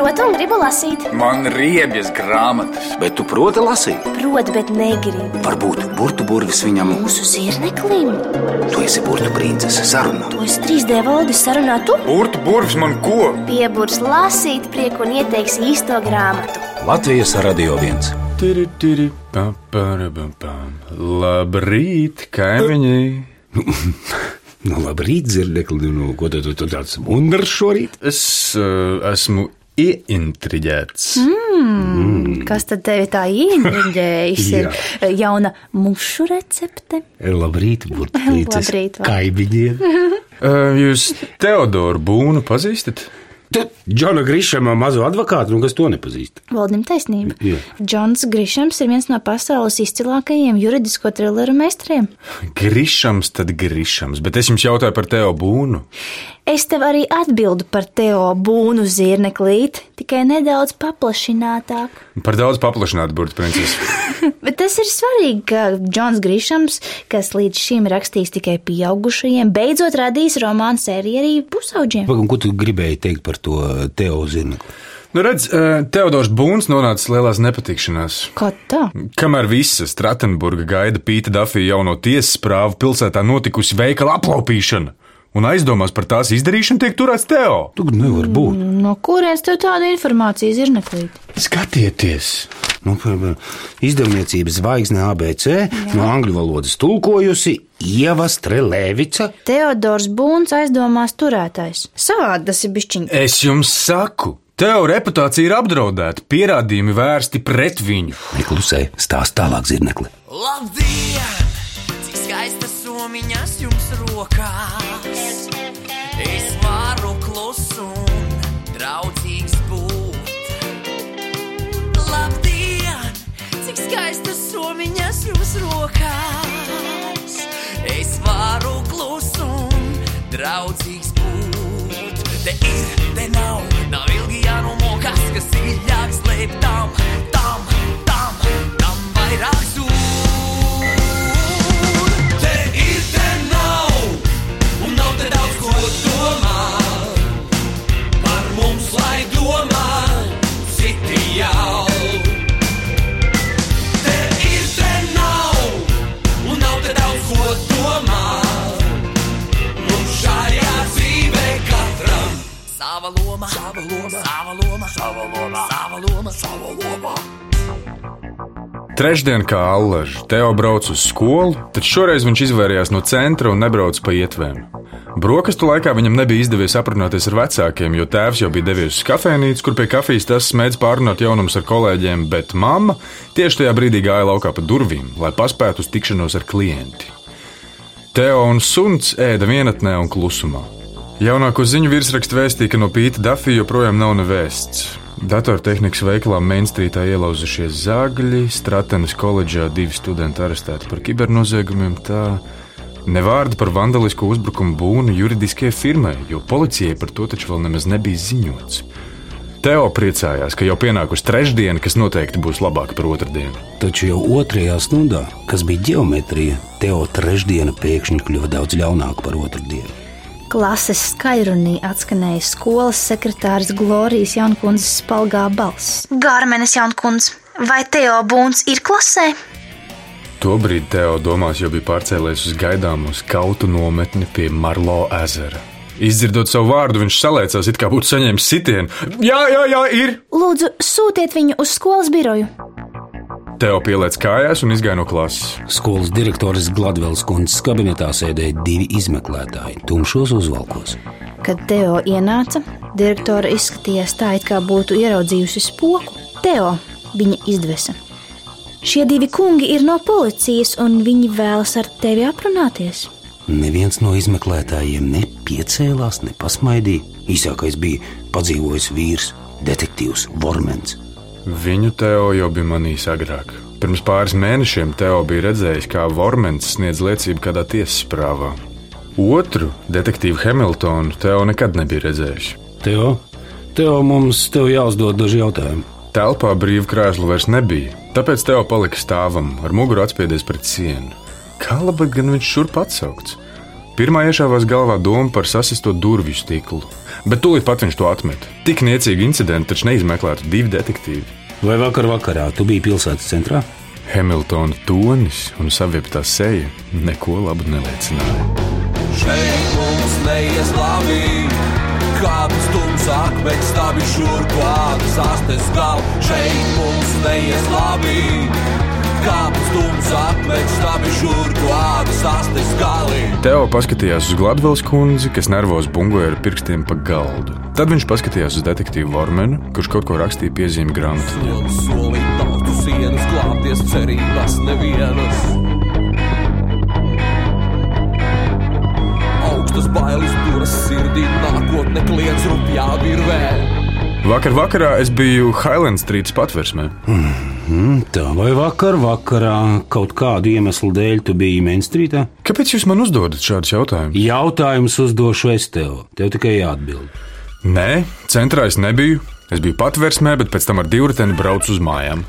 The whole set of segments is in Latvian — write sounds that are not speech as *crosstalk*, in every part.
protu un gribu lasīt. Man riebjas grāmatas. Bet tu proti lasīt? Protu, bet negribu. Varbūt burtu burvis viņam. Mūsu zirneklim. Tu esi princese sarunā. To es 3D valodas sarunā tu. Burtu burvis man ko? Pieburs lasīt prieku un ieteiks īsto grāmatu. Latvijas radio viens. Tiri, tiri, pa, para, pa, pa. Labrīt, kaimiņi! *laughs* Nu, labrīt, dzirdekli, nu, ko tu, tu, tu tāds mundrs šorīt? Es uh, esmu ieintriģēts. Mm. Kas tad tevi tā ieintriģējis? *laughs* ir jauna mušu recepte. Labrīt. Kaimiņiem. Uh, *laughs* jūs Teodoru Būnu pazīstat? Tu, Džona Grišama mazo advokātu, nu, kas to nepazīst? Valdnim taisnība. Jā. Džons Grišams ir viens no pasaules izcilākajiem juridisko trilleru meistariem. Grišams, tad grišams, bet es jums jautāju par Teo Būnu. Es tev arī atbildu par Teo būnu zirneklīt, tikai nedaudz paplašinātāk. Par daudz paplašinātu burbuļu princesi. *laughs* *laughs* Bet tas ir svarīgi, ka Džons Grišams, kas līdz šim rakstījis tikai pieaugušajiem, beidzot radīs romānu sēriju arī pusauģiem. Pagaidām, ko tu gribēji teikt par to Teo zinekli? Nu, redz, uh, Teodors Būns nonāca lielās nepatikšanās. Kā tā? Kamēr visa Stratenburga gaida Pīta Dafija jauno tiesas prāvu, pilsētā notikusi veikala aplaupīšana, un aizdomās par tās izdarīšanu tiek turēts Teo. Tu nevar būt. No kurienes tev tāda informācija zirneklīt? Skatieties! Nu, piemēram, izdevniecības zvaigzne ABC no angļu valodas tulkojusi Ieva Strelēvica. Teodors Būns aizdomās turētājs. Savādi tas ir bišķiņ. Es jums saku, Teo reputācija ir apdraudēta, pierādījumi vērsti pret viņu. Neklusē, stāst tālāk zirnekli. Labdien! Skaistas somiņas jums rokās! Es varu klusu un draudzīgs būt. Labdien! Cik skaistas somiņas jums rokās! Es varu klusu un draudzīgs būt. Te ir, te nav, nav ilgi jānomokas, kas dziļāk slēp tam, tam, tam, tam vairāk zūd. Trešdien, kā allaž, Teo brauc uz skolu, tad šoreiz viņš izvairījās no centra un nebrauc pa ietvēm. Brokastu laikā viņam nebija izdevies aprunāties ar vecākiem, jo tēvs jau bija devies uz kafejnīcu, kur pie kafijas tas mēdz pārrunāt jaunumus ar kolēģiem, bet mamma tieši tajā brīdī gāja laukā pa durvīm, lai paspētu uz tikšanos ar klienti. Teo un suns ēda vienatnē un klusumā. Jaunāko ziņu virsrakstu vēstīja, ka no Pīta Dafija joprojām nav nevēsts. Datortehnikas veikalā Mainstreetā ielauzušies zāģi, Stratenes koledžā divi studenti arestēti par kibernoziegumiem. Tā ne vārda par vandalisku uzbrukumu būnu juridiskajai firmai, jo policijai par to taču vēl nemaz nebija ziņots. Teo priecājās, ka jau pienākusi trešdiena, kas noteikti būs labāka par otrdienu. Taču jau otrajā stundā, kas bija geometrija, Teo trešdiena pēkšņi kļuva daudz ļaunāka par otrdienu. Klases skaļrunī atskanēja skolas sekretārs Glorijas Jaunkundzes spalgā balss. Gārmenes Jaunkundze, vai Teo Būns ir klasē? Tobrīd Teo domās jau bija pārcēlies uz gaidāmo skautu nometni pie Marlo ezera. Izdzirdot savu vārdu, viņš salēcās, it kā būtu saņēmis sitienu. Jā, jā, jā, ir! Lūdzu, sūtiet viņu uz skolas biroju. Teo pieliec kājās un izgāja no klases. Skolas direktores Gladvelas kundzes kabinetā sēdēja divi izmeklētāji, tumšos uzvalkos. Kad Teo ienāca, direktore izskatījās tā, it kā būtu ieraudzījusi spoku. Teo, viņa izdvesa. Šie divi kungi ir no policijas, un viņi vēlas ar tevi aprunāties. Neviens no izmeklētājiem nepiecēlās, ne pasmaidīja. Īsākais bija padzīvojis vīrs, detektīvs Vormens. Viņu Teo jau bija manījis agrāk. Pirms pāris mēnešiem Teo bija redzējis, kā Vormens sniedz liecību kādā tiesas prāvā. Otru detektīvu Hamiltonu Teo nekad nebija redzējis. Teo, Teo mums tev jāuzdod daži jautājumi. Telpā brīvu krēslu vairs nebija, tāpēc Teo palika stāvam, ar muguru atspiedies pret sienu. Kā labi gan viņš šurp atsaukts? Pirmā iešāvās galvā doma par sasisto durvju stiklu. Bet tūlīt pat viņš to atmet. Tik niecīgu incidentu taču neizmeklētu divi detektīvi. Vai vakar vakarā tu biji pilsētas centrā? Hamiltona tonis un savieptā seja neko labu neliecināja. Šeit mums neies labi. Kāpēc stūms akmeņš stāvi šur klāta sastes gal? Šeit mums neies labi. Kāpēc stūms akmeņš stāvi šur klāta sastes gali? Teo paskatījās uz Gladvils kundzi, kas nervos bungoja ar pirkstiem pa galdu. Tad viņš paskatījās uz detektīvu Vormenu, kurš kaut ko rakstīja piezīmju grāmatā. Un solīt tautu sienas, glābties cerības nevienas. Augstas bailes turas sirdī, nākotne kliedz rupjā virvē. Vakar vakarā es biju Highland Street patversmē. Mm, tā vai vakar vakarā kaut kādu iemeslu dēļ tu biji Mainstreetā? Kāpēc jūs man uzdodat šādus jautājumus? Jautājumus uzdošu es tev. Tev tikai jāatbild. Nē, centrā es nebiju. Es biju patversmē, bet pēc tam ar divriteni braucu uz mājām.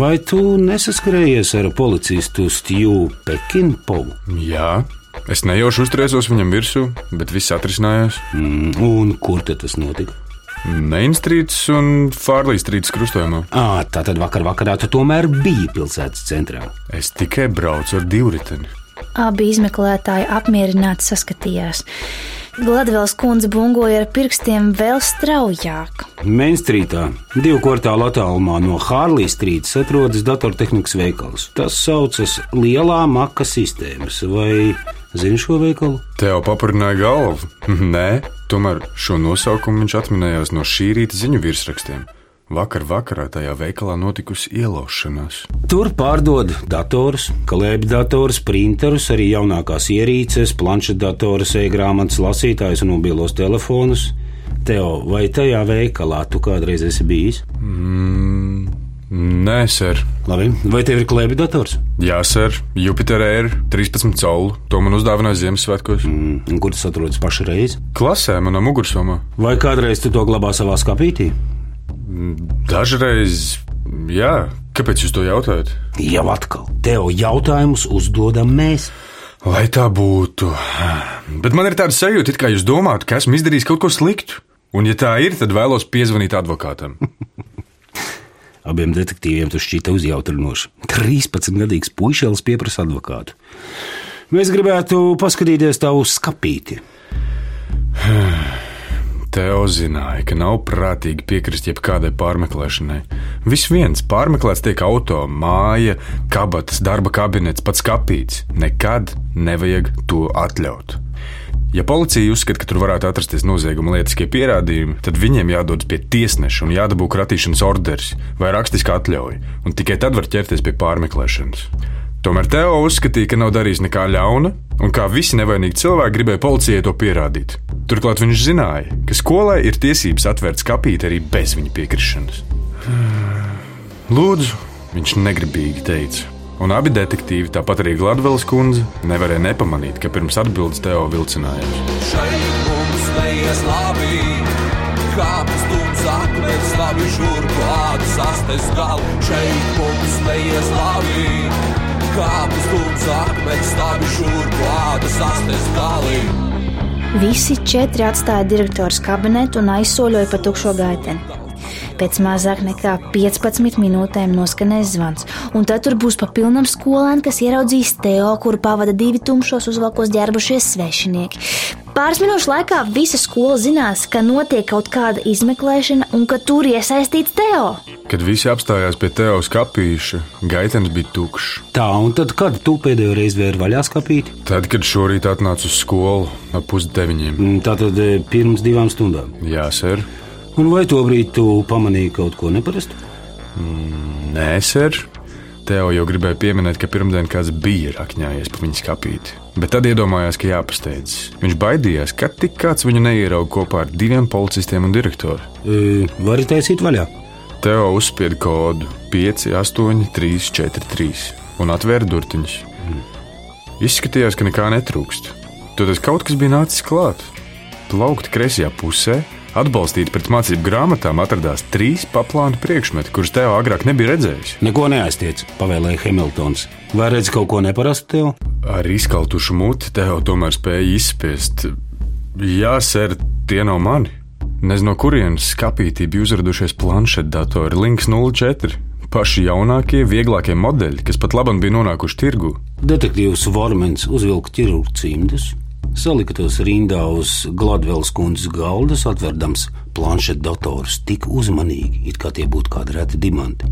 Vai tu nesaskarējies ar policistu Stiju Pekinpovu? Jā, es nejauši uztriesos viņam virsū, bet viss atrisinājās. Mm, un kur tas notika? Mainstrīts un Fārlīstrīts krustojumā. À, tā tad vakar vakarā tu tomēr biji pilsētas centrā. Es tikai braucu ar divriteni. Abi izmeklētāji apmierināti saskatījās. Gladvels kundze bungoja ar pirkstiem vēl straujāk. Mainstreetā, divu kvartālu attālumā no Hārlīs strīdas, atrodas datortehnikas veikals. Tas saucas Lielā maka sistēmas. Vai zini šo veikalu? Tev papurināja galvu? *laughs* Nē, tomēr šo nosaukumu viņš atminējās no šī rīta ziņu virsrakstiem. Vakar vakarā tajā veikalā notikusi ielaušanās. Tur pārdod datorus, klēpjdatorus, printerus, arī jaunākās ierīces, planšetdatorus, e-grāmatas, lasītājus un mobilos telefonus. Teo, vai tajā veikalā tu kādreiz esi bijis? Mm, nē, ser. Labi, vai tev ir klēpjdators? Jā, ser. Jupiter Air 13 colu. To man uzdāvināja Ziemassvētkos. Mm, kur tas atrodas pašreiz? Klasē, manā mugursomā. Vai kādreiz tu to glabā savā skapītī? Dažreiz, jā. Kāpēc jūs to jautājat? Jau atkal, tev jautājumus uzdodam mēs. Lai tā būtu. Bet man ir tāda sajūta, it kā jūs domājat, ka esmu izdarījis kaut ko sliktu. Un, ja tā ir, tad vēlos piezvanīt advokātam. *laughs* Abiem detektīviem tas šķita uzjautrinoši. 13-gadīgs puisis pieprasa advokātu. Mēs gribētu paskatīties tavu skapīti. *sighs* Teo zināja, ka nav prātīgi piekrist jebkādai pārmeklēšanai. Viss viens pārmeklēts tiek auto, māja, kabatas, darba kabinets, pats kapīts. Nekad nevajag to atļaut. Ja policija uzskata, ka tur varētu atrasties nozieguma lietiskie pierādījumi, tad viņiem jādodas pie tiesneša un jādabū kratīšanas orders vai rakstiska atļauja, un tikai tad var ķerties pie pārmeklēšanas. Tomēr Teo uzskatīja, ka nav darījis nekā ļauna, un kā visi nevainīgi cilvēki gribēja policijai to pierādīt. Turklāt viņš zināja, ka skolai ir tiesības atvērt skapīti arī bez viņa piekrišanas. Lūdzu, viņš negribīgi teica. Un abi detektīvi, tāpat arī Gladvelas kundze, nevarēja nepamanīt, ka pirms atbildes Teo vilcinājās. Šeit mums neies labi. Kāpēc stūms akmeņš stāvi šur klāta sastes gal? Šeit mums neies labi. Kāpēc stūms akmeņš stāvi šur klāta sastes gali? Visi četri atstāja direktors kabinetu un aizsoļoja pa tukšo gaiteni. Pēc mazāk nekā 15 minūtēm noskanēs zvans, un tad tur būs pa pilnam skolēnam, kas ieraudzīs Teo, kuru pavada divi tumšos uzvalkos ģērbušies svešinieki. Pāris minūšu laikā visa skola zinās, ka notiek kaut kāda izmeklēšana un ka tur iesaistīts Teo. Kad visi apstājās pie Teo skapīša, gaitenis bija tukšs. Tā, un tad, kad tu pēdējo reizi vēri vaļā skapīti? Tad, kad šorīt atnācu uz skolu ap pusdeviņiem. Mm, Tā tad eh, pirms divām stundām. Jā, ser. Un vai tobrīd tu pamanīji kaut ko neparastu? Nē, ser. Teo jau gribēja pieminēt, ka pirmdien kāds bija rakņājies pa viņa skapīti. Bet tad iedomājās, ka jāpasteidzas. Viņš baidījās, ka tik kāds viņu neierauga kopā ar diviem policistiem un direktoru. E, vari taisīt vaļā. Teo uzspieda kodu 5, 8, 3, 4, 3 un atvēra durtiņus. Izskatījās, ka nekā netrūkst. Tad kaut kas bija nācis klāt. Plaukti kreisajā pusē, atbalstīti pret mācību grāmatām, atradās trīs paplāni priekšmeti, kurus Teo agrāk nebija redzējis. Neko neaiztiec, pavēlēja Hamiltons. Vai redzi kaut ko neparastu tev? Ar izkaltušu muti Teo tomēr spēja izspiest. Jā, ser, tie nav mani. Nezinu, no kurienes skapītī bija uzradušies planšetdatori Links 04. Paši jaunākie, vieglākie modeļi, kas pat labam bija nonākuši tirgū. Detektīvs Vormens uzvilka ķirurgu cimdus, salika tos rindā uz Gladvelas kundzes galdas, atverdams planšetdatorus tik uzmanīgi, it kā tie būtu kādi reti diamanti.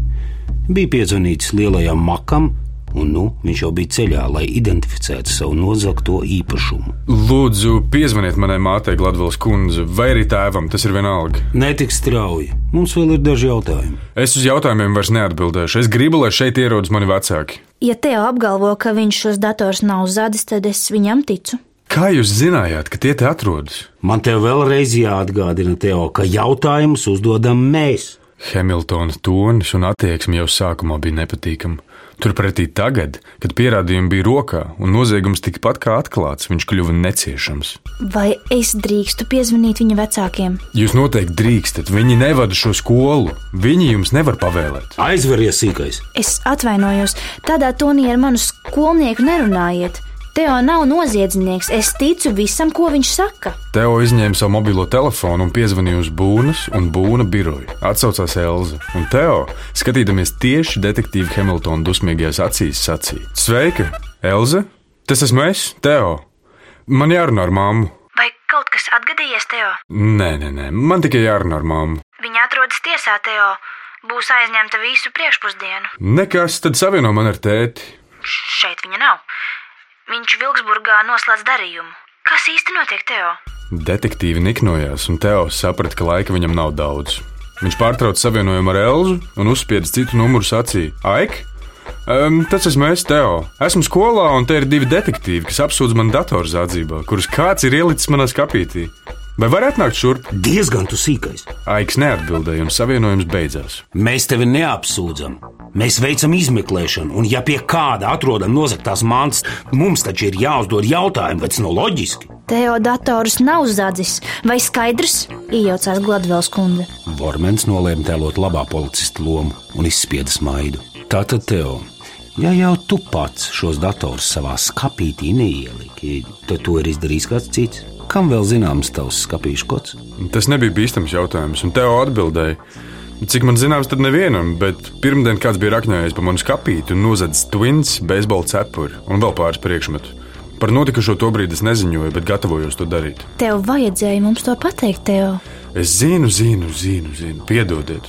Bija piezvanīts lielajam makam, un nu viņš jau bija ceļā, lai identificētu savu nozagto īpašumu. Lūdzu, piezvaniet manai mātei, Gladvelas kundze, vai arī tēvam, tas ir vienalga. Netik strauji, mums vēl ir daži jautājumi. Es uz jautājumiem vairs neatbildēšu. Es gribu, lai šeit ierodas mani vecāki. Ja Teo apgalvo, ka viņš šos dators nav zadis, tad es viņam ticu. Kā jūs zinājāt, ka tie te atrodas? Man te vēlreiz jāatgādina, Teo, ka jautājumus uzdodam mēs. Hamiltona tonis un attieksme jau sākumā bija nepatīkama. Turpretī tagad, kad pierādījumi bija rokā un noziegums tikpat kā atklāts, viņš kļuva neciešams. Vai es drīkstu piezvanīt viņa vecākiem? Jūs noteikti drīkstat, viņi nevada šo skolu. Viņi jums nevar pavēlēt. Aizveries sīkais. Es atvainojos, tādā tonī ar manu skolnieku nerunājiet. Teo nav noziedznieks, es ticu visam, ko viņš saka. Teo izņēma savu mobilo telefonu un piezvanīja uz Būnas un Būna biroju. Atsaucās Elza. Un Teo, skatīdamies tieši detektīva Hamiltona dusmīgajās acīs, sacīja: Sveika, Elza! Tas esmu es, Teo! Man jārunā ar māmu. Vai kaut kas atgadījies, Teo? Nē, nē, nē, man tikai jārunā ar māmu. Viņa atrodas tiesā, Teo. Būs aizņemta visu priekšpusdienu. Nekas, tad savieno man ar tēti. Šeit viņa nav. Viņš Vilksburgā noslēdz darījumu. Kas īsti notiek, Teo? Detektīvi niknojās, un Teo saprata, ka laika viņam nav daudz. Viņš pārtrauca savienojumu ar Elzu un uzspieda citu numuru sacīja: Aik! Um, tas esmu es, Teo. Esmu skolā, un te ir divi detektīvi, kas apsūdz man datoru zādzībā, kurus kāds ir ielicis manā skapītī. Vai var atnākt šurp? Diezgan tu sīkais. Aiks neatbildēja, un savienojums beidzās. Mēs tevi neapsūdzam. Mēs veicam izmeklēšanu, un, ja pie kāda atrodam nozagtās mantas, mums taču ir jāuzdod jautājumi, vai tas nav loģiski. Teo dators nav zadzis, vai skaidrs? Iejaucās Gladvels kundze. Vormens nolēma tēlot labā policista lomu un izspieda smaidu. Tātad, Teo, ja jau tu pats šos dators savā skapītī neieliki, tad to ir izdarījis kāds cits. Kam vēl zināms tavs skapīšu kods? Tas nebija bīstams jautājums, un Teo atbildēja. Cik man zināms, tad nevienam, bet pirmdien kāds bija rakņājies pa manu skapīti un nozadzis twins, beisbola cepuri un vēl pāris priekšmetu. Par notikušo to brīdi es neziņoju, bet gatavojos to darīt. Tev vajadzēja mums to pateikt, Teo. Es zinu, zinu, zinu, zinu. piedodiet.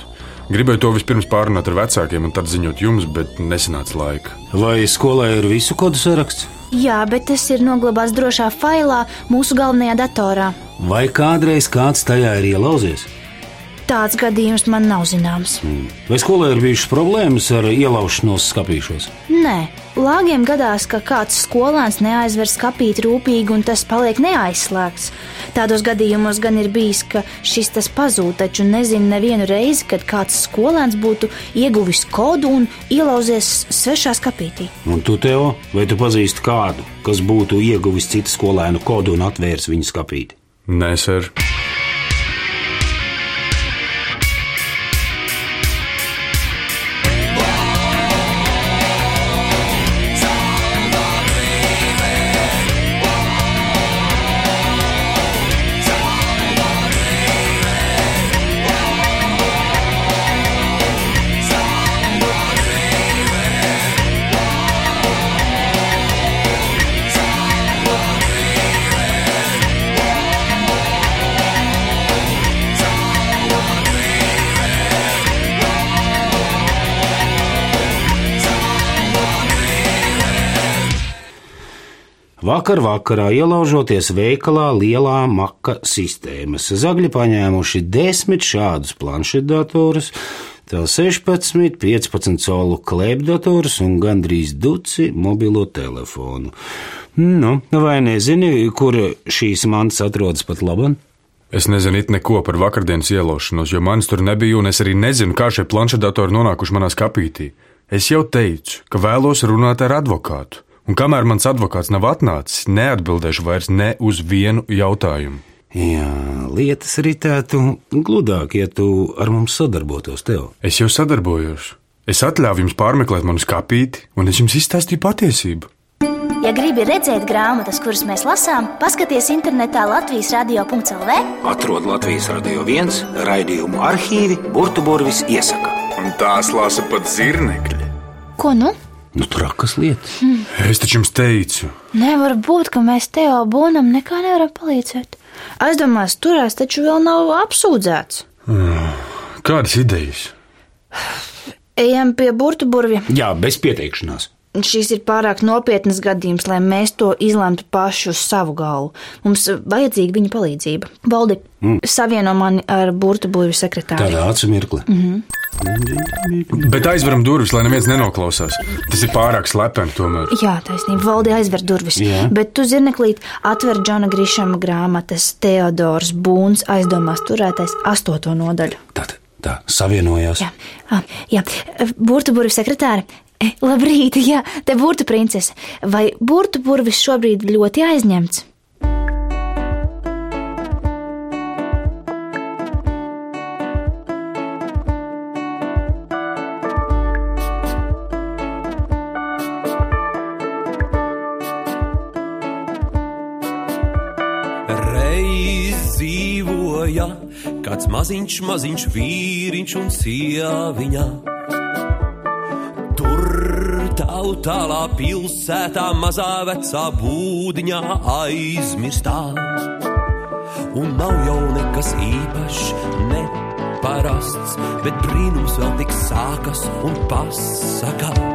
Gribēju to vispirms pārunāt ar vecākiem un tad ziņot jums, bet nesanāca laika. Vai skolā ir visu kodu saraksts? Jā, bet tas ir noglabāts drošā failā mūsu galvenajā datorā. Vai kādreiz kāds tajā ir ielauzies? Tāds gadījums man nav zināms. Vai skolā ir bijušas problēmas ar ielaušanos skapīšos? Nē, lāgiem gadās, ka kāds skolēns neaizver skapīt rūpīgi un tas paliek neaizslēgts. Tādos gadījumos gan ir bijis, ka šis tas pazūd, taču nezinu nevienu reizi, kad kāds skolēns būtu ieguvis kodu un ielauzies svešā skapītī. Un tu, Teo, vai tu pazīsti kādu, kas būtu ieguvis citu skolēnu kodu un atvērs viņu skapīti? Nē, ser. Vakar vakarā ielaužoties veikalā lielā maka sistēmas, zagļi paņēmuši desmit šādus planšetdatorus, tā 16, 15 colu klēpdatorus un gandrīz duci mobilo telefonu. Nu, vai nezini, kur šīs mantas atrodas pat labāk? Es nezinu it neko par vakardienas ielaušanos, jo manis tur nebija, un es arī nezinu, kā šie planšetdatori nonākuši manā skapītī. Es jau teicu, ka vēlos runāt ar advokātu, un kamēr mans advokāts nav atnācis, neatbildēšu vairs ne uz vienu jautājumu. Jā, lietas ritētu gludāk, ja tu ar mums sadarbotos, Teo. Es jau sadarbojos. Es atļāvu jums pārmeklēt manu skapīti, un es jums izstāstīju patiesību. Ja Ja gribi redzēt grāmatas, kuras mēs lasām, paskaties internetā Latvijas radio.cl. Atrod Latvijas radio viens raidījumu arhīvi Burbuļsaktas iesaka. Un tās lasa pat zirnekļi. Ko nu? Nu, trakas lietas. Es taču jums teicu, Nevar būt, ka mēs Teo Bonam nekā nevaram palīdzēt. Aizdomās, turēs taču vēl nav apsūdzēts. kādas idejas? Ejam pie burvja. Jā, bez pieteikšanās. Šis ir pārāk nopietnas gadījums, lai mēs to izlemtu paši uz savu galvu. Mums vajadzīga viņa palīdzība. Baldi, mm. savieno mani ar burtu burvju sekretāru. Tādā acu mirkli. Mm -hmm. Bet aizveram durvis, lai neviens nenoklausās. Tas ir pārāk slepeni tomēr. Jā, taisnība. Valdi aizver durvis. Jā. Bet tu zirneklīt atver Džona Grišama grāmatas Teodors Būns aizdomās turētais astoto nodaļu. Tā, tā savienojās. Jā, ah, jā. burtu burvju sekretāri. Eh, Labrīt, jā, te burtu princese. Vai burtu burvis šobrīd ļoti aizņemts? Reiz dzīvoja kāds maziņš, maziņš vīriņš un sieviņa. Tur tautālā pilsētā mazā vecā būdiņā aizmirstā. Un nav jau nekas īpašs, neparasts, bet brīnums vēl tik sākas un pasaka.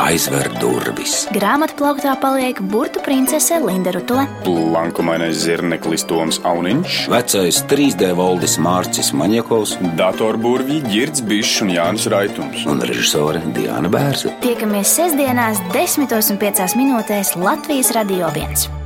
Aizver durvis. Grāmatā plauktā paliek burtu princese Linda Rutule. Blankumainais zirneklis Toms Auniņš, Vecais 3D valdis Mārcis Maņakovs datorburvji Girds Bišs un Jānis Raitums. un režisore Diana Bērza. Tiekamies sestdienās, 10.5 minūtēs Latvijas Radio 1.